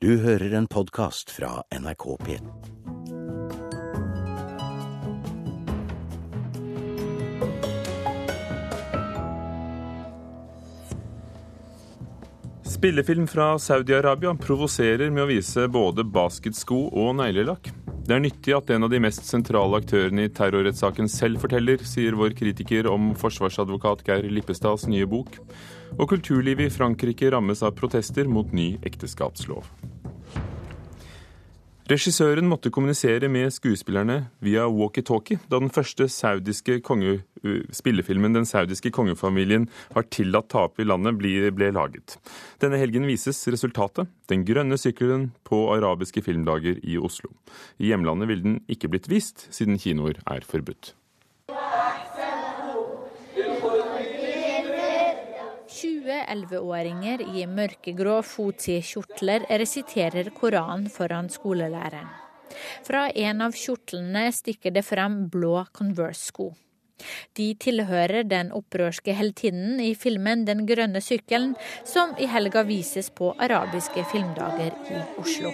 Du hører en podkast fra NRK P. Spillefilm fra Saudi-Arabia provoserer med å vise både basketsko og neglelakk. Det er nyttig at en av de mest sentrale aktørene i terrorrettssaken selv forteller, sier vår kritiker om forsvarsadvokat Geir Lippestads nye bok. Og kulturlivet i Frankrike rammes av protester mot ny ekteskapslov. Regissøren måtte kommunisere med skuespillerne via walkietalkie da den første konge, spillefilmen Den saudiske kongefamilien har tillatt tap i landet, ble, ble laget. Denne helgen vises resultatet, Den grønne sykkelen, på arabiske filmdager i Oslo. I hjemlandet vil den ikke blitt vist, siden kinoer er forbudt. 11-åringer i mørkegrå fotsidekjortler resiterer Koranen foran skolelæreren. Fra en av kjortlene stikker det frem blå Converse-sko. De tilhører den opprørske heltinnen i filmen Den grønne sykkelen, som i helga vises på arabiske filmdager i Oslo.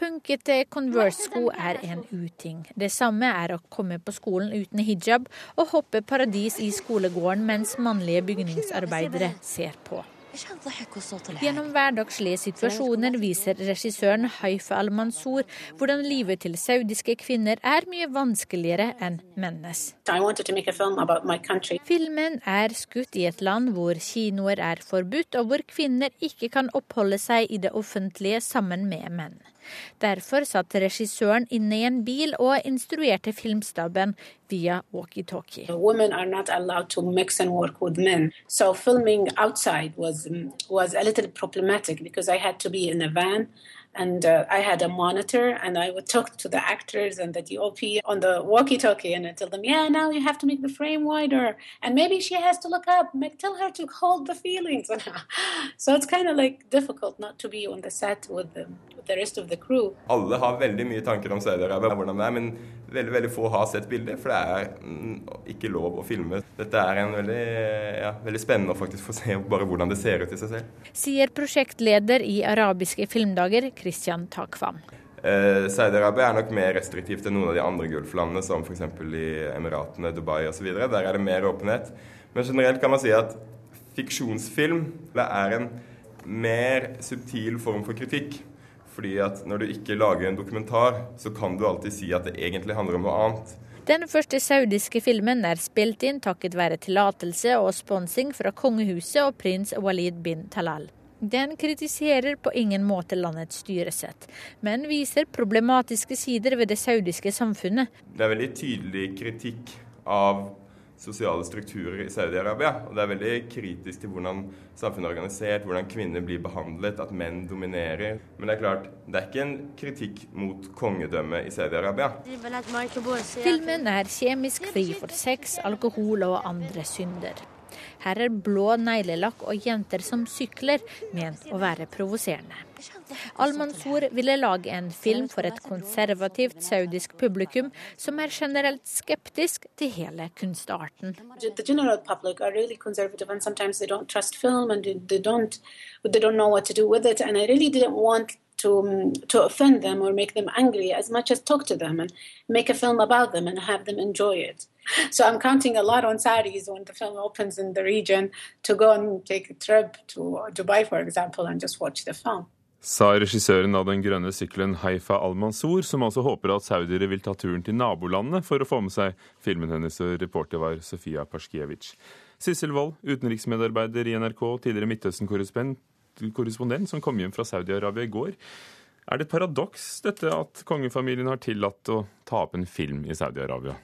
Punkete Converse-sko er en uting. Det samme er å komme på skolen uten hijab og hoppe paradis i skolegården mens mannlige bygningsarbeidere ser på. Gjennom hverdagslige situasjoner viser regissøren Haifa al-Mansour hvordan livet til saudiske kvinner er mye vanskeligere enn mennes. Filmen er skutt i et land hvor kinoer er forbudt, og hvor kvinner ikke kan oppholde seg i det offentlige sammen med menn. Derfor satt regissøren inne i en bil og instruerte filmstaben via walkietalkie. Women are not allowed to mix and work with men. So filming outside was, was a little problematic because I had to be in a van and uh, I had a monitor and I would talk to the actors and the DOP on the walkie-talkie and I tell them, yeah, now you have to make the frame wider and maybe she has to look up. Tell her to hold the feelings. so it's kind of like difficult not to be on the set with the, with the rest of the crew. Alle har veldig mye tanker om Saudi-Arabia, hvordan det er, men veldig, veldig få har sett bildet, for det er mm, ikke lov å filme. Dette er en veldig, ja, veldig spennende å faktisk få se bare hvordan det ser ut i seg selv. Sier prosjektleder i arabiske filmdager, Christian Takvam. Eh, Saudi-Arabia er nok mer restriktivt enn noen av de andre gulflandene, som f.eks. i Emiratene, Dubai osv. Der er det mer åpenhet. Men generelt kan man si at fiksjonsfilm er en mer subtil form for kritikk. Fordi at når du ikke lager en dokumentar, så kan du alltid si at det egentlig handler om noe annet. Den første saudiske filmen er spilt inn takket være tillatelse og sponsing fra kongehuset og prins Walid bin Talal. Den kritiserer på ingen måte landets styresett, men viser problematiske sider ved det saudiske samfunnet. Det er veldig tydelig kritikk av sosiale strukturer i Saudi-Arabia. Og det er veldig kritisk til hvordan samfunnet er organisert, hvordan kvinner blir behandlet, at menn dominerer. Men det er klart, det er ikke en kritikk mot kongedømmet i Saudi-Arabia. Filmen er kjemisk fri for sex, alkohol og andre synder. Her er blå neglelakk og jenter som sykler, ment å være provoserende. Al-Mansour ville lage en film for et konservativt saudisk publikum som er generelt skeptisk til hele kunstarten. To, to offend them or make them angry as much as talk to them and make a film about them and have them enjoy it. So I'm counting a lot on Saudis when the film opens in the region to go and take a trip to Dubai, for example, and just watch the film. Sa regissøren av Den grønne sykkelen Haifa al-Mansour, som altså håper at saudiere vil ta turen til nabolandene for å få med seg filmen hennes. og Reporter var Sofia Paskiewicz. Sissel Wold, utenriksmedarbeider i NRK, tidligere Midtøsten-korrespondent, som kom hjem fra Saudi-Arabia i går. Er det et paradoks dette at kongefamilien har tillatt å ta opp en film i Saudi-Arabia?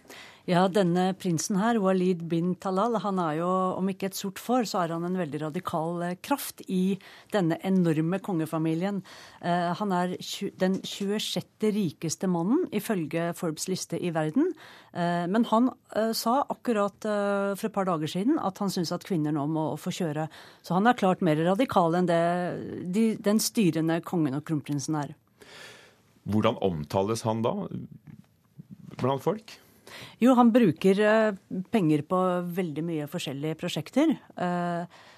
Ja, denne prinsen her, Walid bin Talal, han er jo, om ikke et sort får, så er han en veldig radikal eh, kraft i denne enorme kongefamilien. Eh, han er den 26. rikeste mannen ifølge Forbes liste i verden. Eh, men han sa akkurat for et par dager siden at han syns at kvinner nå må få kjøre. Så han er klart mer radikal enn det den styrende kongen og kronprinsen er. Hvordan omtales han da blant folk? Jo, han bruker eh, penger på veldig mye forskjellige prosjekter.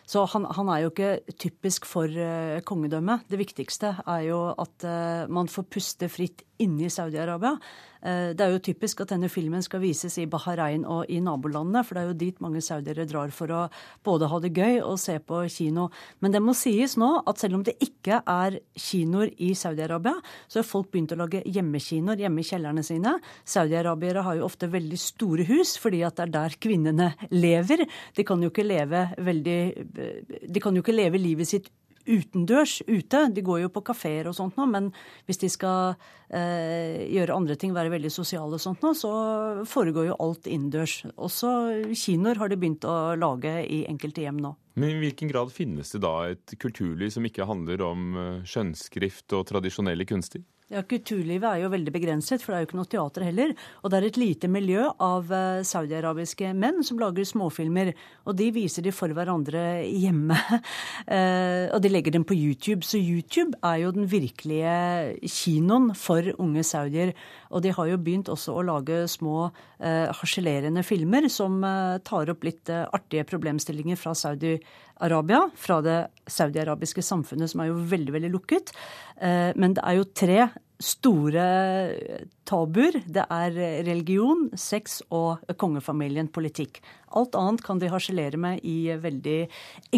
Eh, Så han, han er jo ikke typisk for uh, kongedømmet. Det viktigste er jo at uh, man får puste fritt inne i Saudi-Arabia. Uh, det er jo typisk at denne filmen skal vises i Bahrain og i nabolandene, for det er jo dit mange saudiere drar for å både ha det gøy og se på kino. Men det må sies nå at selv om det ikke er kinoer i Saudi-Arabia, så har folk begynt å lage hjemmekinoer hjemme i kjellerne sine. Saudi-arabiere har jo ofte veldig store hus, fordi at det er der kvinnene lever. De kan jo ikke leve veldig De kan jo ikke leve livet sitt utendørs ute. De går jo på kafeer og sånt nå, men hvis de skal eh, gjøre andre ting, være veldig sosiale og sånt nå, så foregår jo alt innendørs. Også kinoer har de begynt å lage i enkelte hjem nå. Men I hvilken grad finnes det da et kulturliv som ikke handler om eh, skjønnskrift og tradisjonelle kunster? Ja, Kulturlivet er jo veldig begrenset, for det er jo ikke noe teater heller. Og det er et lite miljø av uh, saudiarabiske menn som lager småfilmer. Og de viser de for hverandre hjemme. uh, og de legger dem på YouTube. Så YouTube er jo den virkelige kinoen for unge saudier. Og de har jo begynt også å lage små uh, harselerende filmer som tar opp litt artige problemstillinger fra Saudi-Arabia. Fra det saudiarabiske samfunnet, som er jo veldig, veldig lukket. Men det er jo tre store tabuer. Det er religion, sex og kongefamilien, politikk. Alt annet kan de harselere med i veldig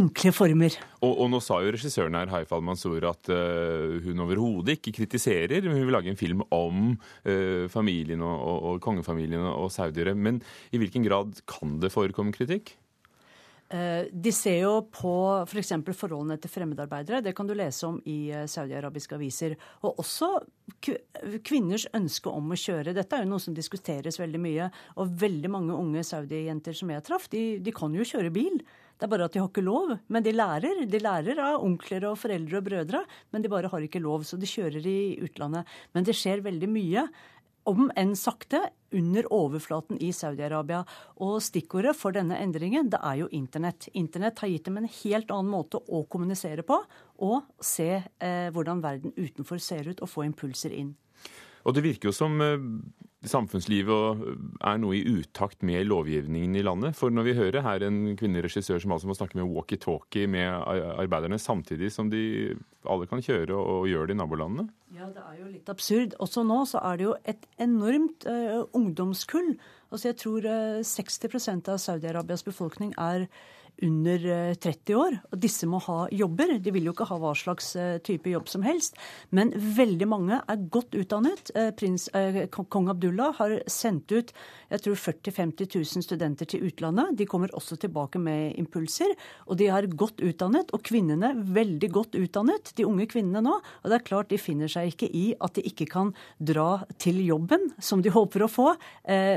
enkle former. Og, og nå sa jo regissøren her, Haifa al-Mansour, at uh, hun overhodet ikke kritiserer. Hun vil lage en film om uh, familien og, og, og kongefamilien og saudiere. Men i hvilken grad kan det forekomme kritikk? Eh, de ser jo på f.eks. For forholdene til fremmedarbeidere. Det kan du lese om i eh, saudiarabiske aviser. Og også kvinners ønske om å kjøre. Dette er jo noe som diskuteres veldig mye. Og veldig mange unge saudi-jenter som jeg traff, de, de, kan jo kjøre bil. Det er bare at de har ikke lov. Men de lærer. De lærer av onkler og foreldre og brødre, men de bare har ikke lov. Så de kjører i utlandet. Men det skjer veldig mye om enn sakte, under overflaten i Saudi-Arabia. Og stikkordet for denne endringen, det er jo internett. Internett har gitt dem en helt annen måte å kommunisere på, og se eh, hvordan verden utenfor ser ut, og få impulser inn. Og det virker jo som eh, samfunnslivet er noe i utakt med lovgivningen i landet. For når vi hører her en kvinneregissør som altså må snakke med walkietalkie med arbeiderne samtidig som de alle kan kjøre og gjør det i nabolandene? Ja, det er jo litt absurd. Også nå så er det jo et enormt uh, ungdomskull. Altså jeg tror uh, 60% av Saudi-Arabias befolkning er under 30 eh, år. Og disse må ha jobber. De vil jo ikke ha hva slags eh, type jobb som helst. Men veldig mange er godt utdannet. Eh, prins, Kong Abdullah har sendt ut jeg tror 40 50 000 studenter til utlandet. De kommer også tilbake med impulser. Og de er godt utdannet, og kvinnene veldig godt utdannet, de unge kvinnene nå. Og det er klart de finner seg ikke i at de ikke kan dra til jobben, som de håper å få,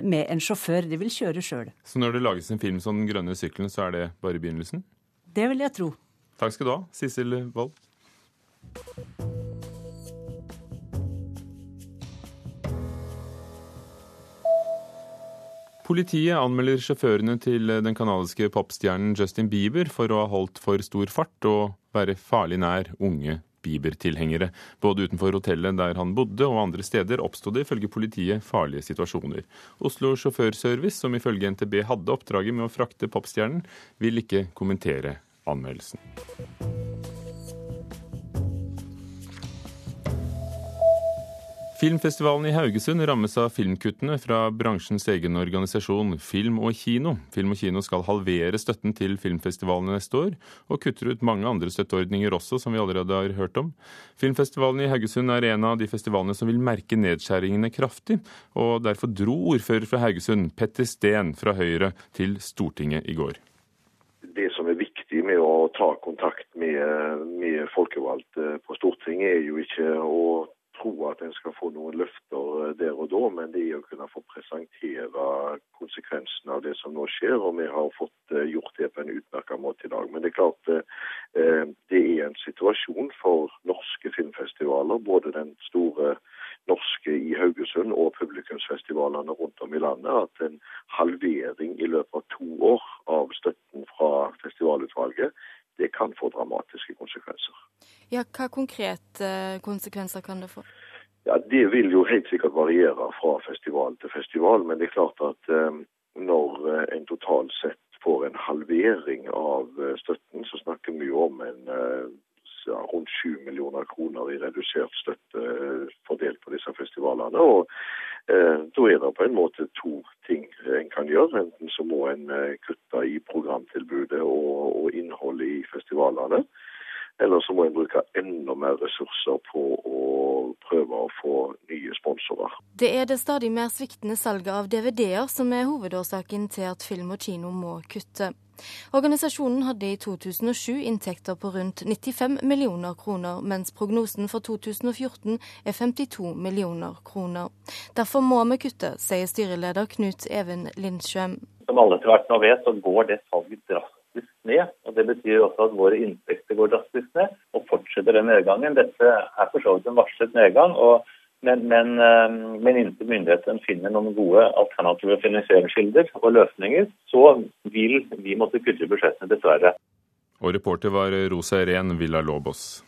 med en sjåfør. De vil kjøre sjøl. Så når det lages en film som Den grønne sykkelen, så er det bare begynnelsen? Det vil jeg tro. Takk skal du ha, Sissel Wold. Politiet anmelder sjåførene til den canadiske popstjernen Justin Bieber for å ha holdt for stor fart og være farlig nær unge Bieber-tilhengere. Både utenfor hotellet der han bodde og andre steder oppsto det ifølge politiet farlige situasjoner. Oslo Sjåførservice, som ifølge NTB hadde oppdraget med å frakte popstjernen, vil ikke kommentere anmeldelsen. Filmfestivalen i Haugesund rammes av filmkuttene fra bransjens egen organisasjon Film og Kino. Film og Kino skal halvere støtten til filmfestivalene neste år, og kutter ut mange andre støtteordninger også, som vi allerede har hørt om. Filmfestivalen i Haugesund er en av de festivalene som vil merke nedskjæringene kraftig, og derfor dro ordfører fra Haugesund, Petter Steen fra Høyre, til Stortinget i går. Det som er viktig med å ta kontakt med, med folkevalgte på Stortinget, er jo ikke å tro at en skal få noen løfter eh, der og da, men det er å kunne få presentere konsekvensene av det som nå skjer. Og vi har fått eh, gjort det på en utmerket måte i dag. Men det er klart eh, det er en situasjon for norske filmfestivaler, både den store norske i Haugesund og publikumsfestivalene rundt om i landet, at en halvering i løpet av to år av støtten fra festivalutvalget det kan få dramatiske konsekvenser. Ja, Hva konkrete eh, konsekvenser kan det få? Ja, Det vil jo helt sikkert variere fra festival til festival. Men det er klart at um, når en totalt sett får en halvering av støtten, så snakker vi jo om en ja, rundt 7 millioner kroner i redusert støtte fordelt på disse festivalene. og eh, Da er det på en måte to ting en kan gjøre. Enten så må en kutte i programtilbudet og, og innholdet i festivalene. Eller så må en bruke enda mer ressurser på å prøve å få nye sponsorer. Det er det stadig mer sviktende salget av DVD-er som er hovedårsaken til at film og kino må kutte. Organisasjonen hadde i 2007 inntekter på rundt 95 millioner kroner, mens prognosen for 2014 er 52 millioner kroner. Derfor må vi kutte, sier styreleder Knut Even Lindsjøm. Som alle til hvert nå vet, så går det salget drastisk ned. og Det betyr også at våre inntekter går drastisk ned. Og fortsetter den nedgangen. Dette er for så vidt en varslet nedgang. og men, men, men inntil myndighetene finner noen gode alternative finansieringskilder og løsninger, så vil vi måtte kutte i budsjettene, dessverre. Og reporter var Rosa Irén Villa Lobos.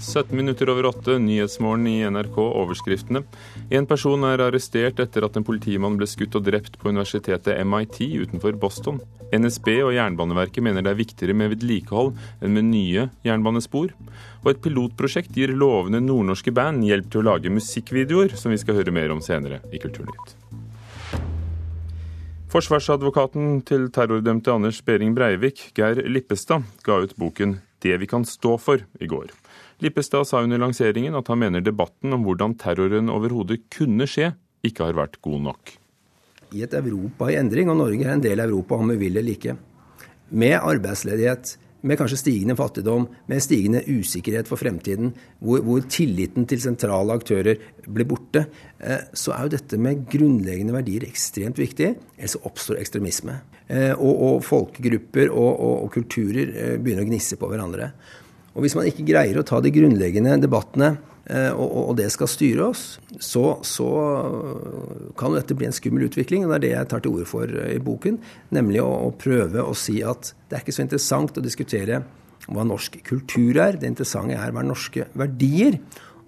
17 minutter over åtte, Nyhetsmorgen i NRK, overskriftene. En person er arrestert etter at en politimann ble skutt og drept på universitetet MIT utenfor Boston. NSB og Jernbaneverket mener det er viktigere med vedlikehold enn med nye jernbanespor. Og et pilotprosjekt gir lovende nordnorske band hjelp til å lage musikkvideoer, som vi skal høre mer om senere i Kulturnytt. Forsvarsadvokaten til terrordømte Anders Behring Breivik, Geir Lippestad, ga ut boken 'Det vi kan stå for' i går. Lippestad sa under lanseringen at han mener debatten om hvordan terroren overhodet kunne skje, ikke har vært god nok. I et Europa i endring, og Norge er en del av Europa om vi vil eller ikke, med arbeidsledighet, med kanskje stigende fattigdom, med stigende usikkerhet for fremtiden, hvor, hvor tilliten til sentrale aktører blir borte, eh, så er jo dette med grunnleggende verdier ekstremt viktig. Ellers oppstår ekstremisme. Eh, og, og folkegrupper og, og, og, kulturer eh, begynner å gnisse på hverandre. Og hvis man ikke greier å ta de grunnleggende debattene, og, det skal styre oss, så, så kan dette bli en skummel utvikling. og Det er det jeg tar til orde for i boken. Nemlig å, å prøve å si at det er ikke så interessant å diskutere hva norsk kultur er. Det interessante er hva norske verdier.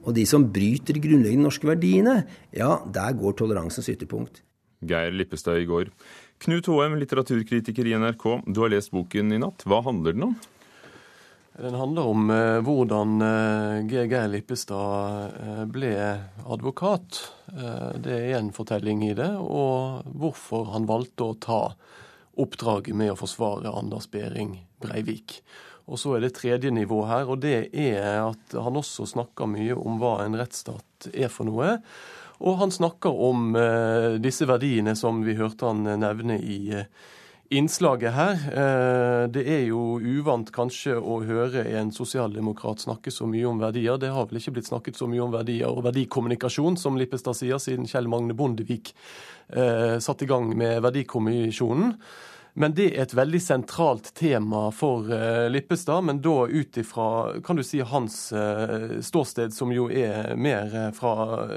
Og de som bryter de grunnleggende norske verdiene, ja, der går toleransens ytterpunkt. Geir Lippestad i går. Knut Hoem, litteraturkritiker i NRK. Du har lest boken i natt. Hva handler den om? Den handler om eh, hvordan eh, Geir Lippestad eh, ble advokat. Eh, det er en fortelling i det. Og hvorfor han valgte å ta oppdraget med å forsvare Anders Behring Breivik. Og så er det tredje nivå her, og det er at han også snakker mye om hva en rettsstat er for noe. Og han snakker om eh, disse verdiene som vi hørte han nevne i eh, innslaget her. Eh, det er jo uvant kanskje å høre en sosialdemokrat snakke så mye om verdier. Det har vel ikke blitt snakket så mye om verdier og verdikommunikasjon, som Lippestad sier, siden Kjell Magne Bondevik satt satte i gang med Verdikommisjonen. Men det er et veldig sentralt tema for uh, Lippestad, men da ut ifra kan du si, hans ståsted, som jo er mer fra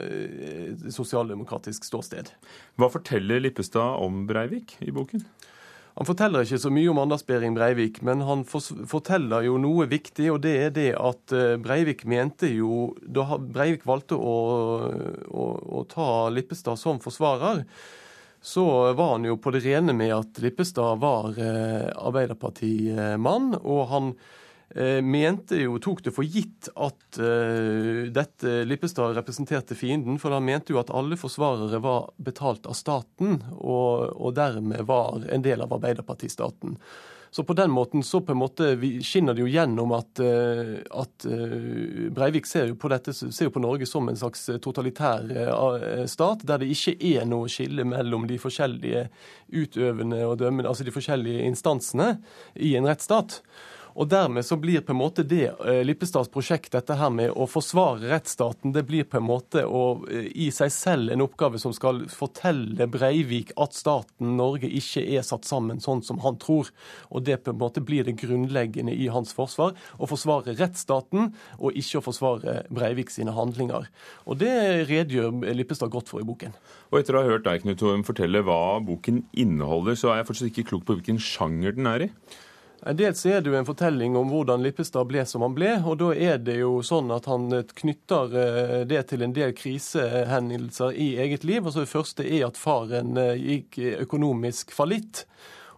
sosialdemokratisk ståsted. Hva forteller Lippestad om Breivik i boken? Han forteller ikke så mye om Anders Behring Breivik, men han forteller jo noe viktig, og det er det at Breivik mente jo Da Breivik valgte å, å, å ta Lippestad som forsvarer, så var han jo på det rene med at Lippestad var eh, Arbeiderpartimann. Og han eh, mente jo, tok det for gitt at uh, dette Lippestad representerte fienden. For han mente jo at alle forsvarere var betalt av staten, og, og dermed var en del av Arbeiderpartistaten. Så på den måten så på en måte skinner det jo gjennom at, eh, at eh, Breivik ser jo, dette, ser jo på Norge som en slags totalitær eh, stat, der det ikke er noe skille mellom de forskjellige utøvende og dømmende, altså de forskjellige instansene i en rettsstat. Og dermed så blir på en måte det eh, Lippestads prosjekt, dette her med å forsvare rettsstaten, det blir på en måte å, eh, i seg selv en oppgave som skal fortelle Breivik at staten Norge ikke er satt sammen sånn som han tror. Og det på en måte blir det grunnleggende i hans forsvar. Å forsvare rettsstaten, og ikke å forsvare Breivik sine handlinger. Og det redegjør Lippestad godt for i boken. Og etter å ha hørt deg, Knut Hoem, fortelle hva boken inneholder, så er jeg fortsatt ikke klok på hvilken sjanger den er i? Dels er det jo en fortelling om hvordan Lippestad ble som han ble. og Da er det jo sånn at han knytter eh, det til en del krisehendelser i eget liv. altså Det første er at faren eh, gikk økonomisk fallitt.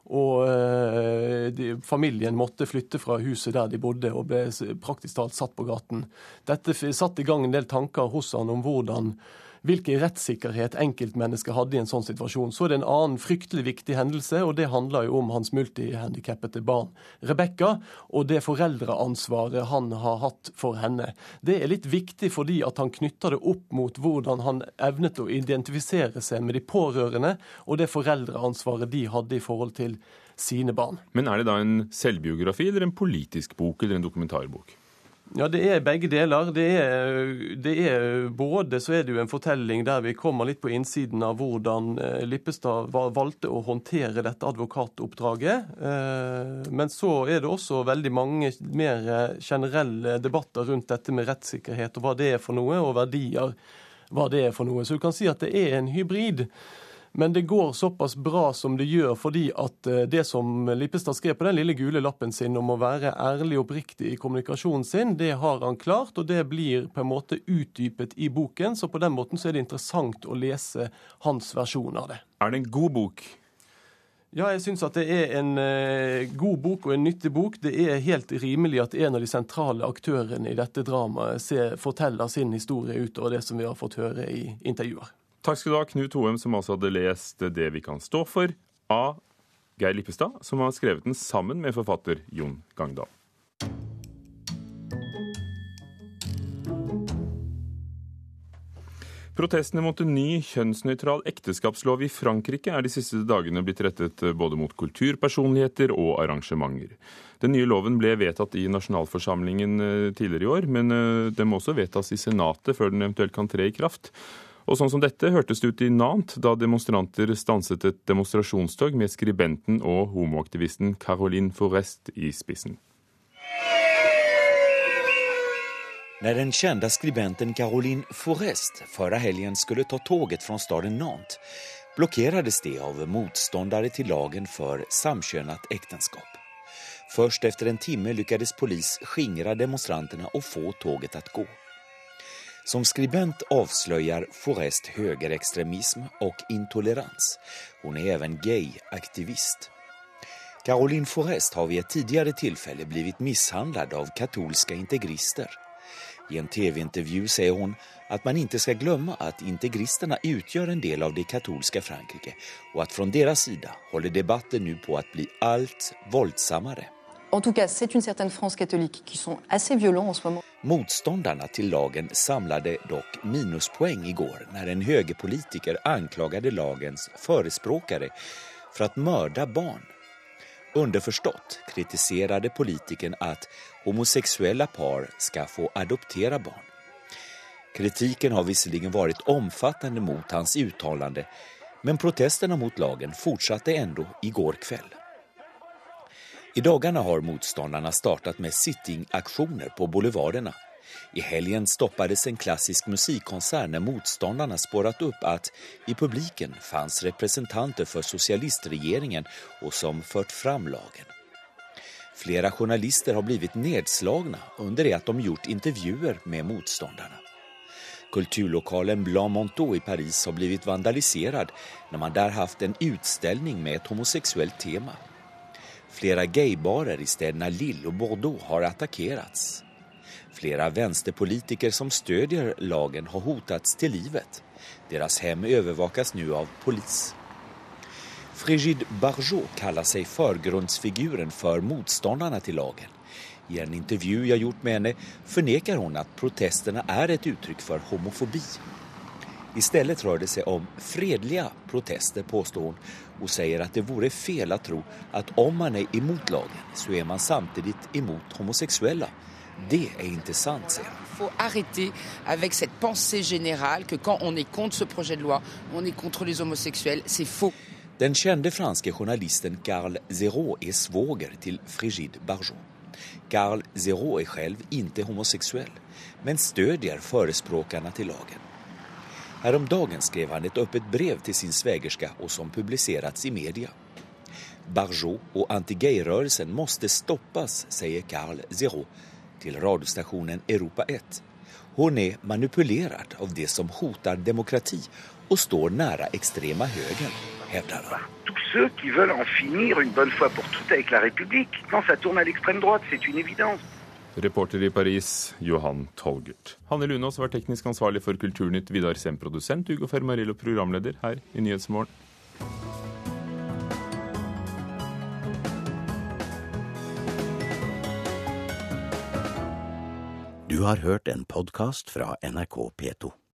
Og eh, familien måtte flytte fra huset der de bodde, og ble praktisk talt satt på gaten. Dette satte i gang en del tanker hos han om hvordan hvilken rettssikkerhet enkeltmennesket hadde i en sånn situasjon. Så er det en annen fryktelig viktig hendelse, og det handler jo om hans multihandikappede barn Rebekka, og det foreldreansvaret han har hatt for henne. Det er litt viktig fordi at han knytter det opp mot hvordan han evnet å identifisere seg med de pårørende, og det foreldreansvaret de hadde i forhold til sine barn. Men er det da en selvbiografi eller en politisk bok eller en dokumentarbok? Ja, det er begge deler. Det er, det er, Både så er det jo en fortelling der vi kommer litt på innsiden av hvordan eh, Lippestad valgte å håndtere dette advokatoppdraget. Eh, men så er det også veldig mange mer generelle debatter rundt dette med rettssikkerhet og hva det er for noe, og verdier hva det er for noe. Så du kan si at det er en hybrid. Men det går såpass bra som det gjør, fordi at eh, det som Lippestad skrev på den lille gule lappen sin om å være ærlig og oppriktig i kommunikasjonen sin, det har han klart, og det blir på en måte utdypet i boken. Så på den måten så er det interessant å lese hans versjon av det. Er det en god bok? Ja, jeg syns at det er en uh, god bok og en nyttig bok. Det er helt rimelig at en av de sentrale aktørene i dette dramaet forteller sin historie utover det som vi har fått høre i intervjuer. Takk skal du ha, Knut Hoem, som altså hadde lest Det vi kan stå for, av Geir Lippestad, som har skrevet den sammen med forfatter Jon Gangdal. Protestene mot en ny kjønnsnøytral ekteskapslov i Frankrike er de siste dagene blitt rettet både mot kulturpersonligheter og arrangementer. Den nye loven ble vedtatt i nasjonalforsamlingen eh, tidligere i år, men eh, den må også vedtas i Senatet før den eventuelt kan tre i kraft. Og sånn som dette hørtes det ut i Nantes da demonstranter stanset et demonstrasjonstog med skribenten og homoaktivisten Caroline Forrest i spissen. Når den kända skribenten Caroline Forrest förra helgen skulle ta toget fra staden Nantes blockerades det av motståndare til lagen for samkönat äktenskap. Først efter en timme lyckades polis skingra demonstranterna og få toget att gå. Som skribent avslöjar Forrest högerextremism och intolerans. Hon är även gay-aktivist. Caroline Forrest har vid ett tidigare tillfälle blivit misshandlad av katolska integrister. I en tv-intervju säger hon att man inte ska glömma att integristerna utgör en del av det katolska Frankrike och att från deras sida håller debatten nu på att bli allt våldsammare. En tout cas, c'est une certaine France catholique qui sont assez violents en ce moment. Motståndarna till lagen samlade dock minuspoäng igår när en högerpolitiker anklagade lagens förespråkare för att mörda barn. Underförstått kritiserade politikern att homosexuella par ska få adoptera barn. Kritiken har visserligen varit omfattande mot hans uttalande men protesterna mot lagen fortsatte ändå igår kväll. I dagarna har motståndarna startat med sittingaktioner på boulevarderna. I helgen stoppades en klassisk musikkonsert när motståndarna spårat upp att i publiken fanns representanter för socialistregeringen och som fört fram lagen. Flera journalister har blivit nedslagna under det att de gjort intervjuer med motståndarna. Kulturlokalen Blanc Monteau i Paris har blivit vandaliserad när man där haft en utställning med ett homosexuellt tema. Flera gaybarer i städerna Lille och Bordeaux har attackerats. Flera vänsterpolitiker som stödjer lagen har hotats till livet. Deras hem övervakas nu av polis. Frigide Barjot kallar sig förgrundsfiguren för motståndarna till lagen. I en intervju jag gjort med henne förnekar hon att protesterna är ett uttryck för homofobi. Istället rör det seg om fredliga protester, påstår hon og sier at det vore fel å tro at om man er imot lagen, så er man samtidig imot homoseksuelle. Det er ikke sant, sier hun. Faut arrêter avec cette pensée générale que quand on est contre ce projet de loi, on est contre les homosexuels. C'est faux. Den kände franske journalisten Carl Zero er svåger til Frigide Barjot. Carl Zero er selv ikke homoseksuell, men stødjer förespråkarna til lagen. Häromdagen skrev han et öppet brev til sin svägerska og som publicerats i media. Barjot og anti-gay-rörelsen måste stoppas, sier Carl Zero til radiostationen Europa 1. Hun er manipulerad av det som hotar demokrati og står nære extrema högern, hävdar han. ceux qui veulent en finir une bonne fois pour toutes avec la République. quand ça tourne à l'extrême droite, c'est une évidence. Reporter i Paris, Johan Tolgert. Hanne Lunås var teknisk ansvarlig for Kulturnytt, Vidar Sem produsent, Ugo Fermarillo programleder her i Nyhetsmorgen. Du har hørt en podkast fra NRK P2.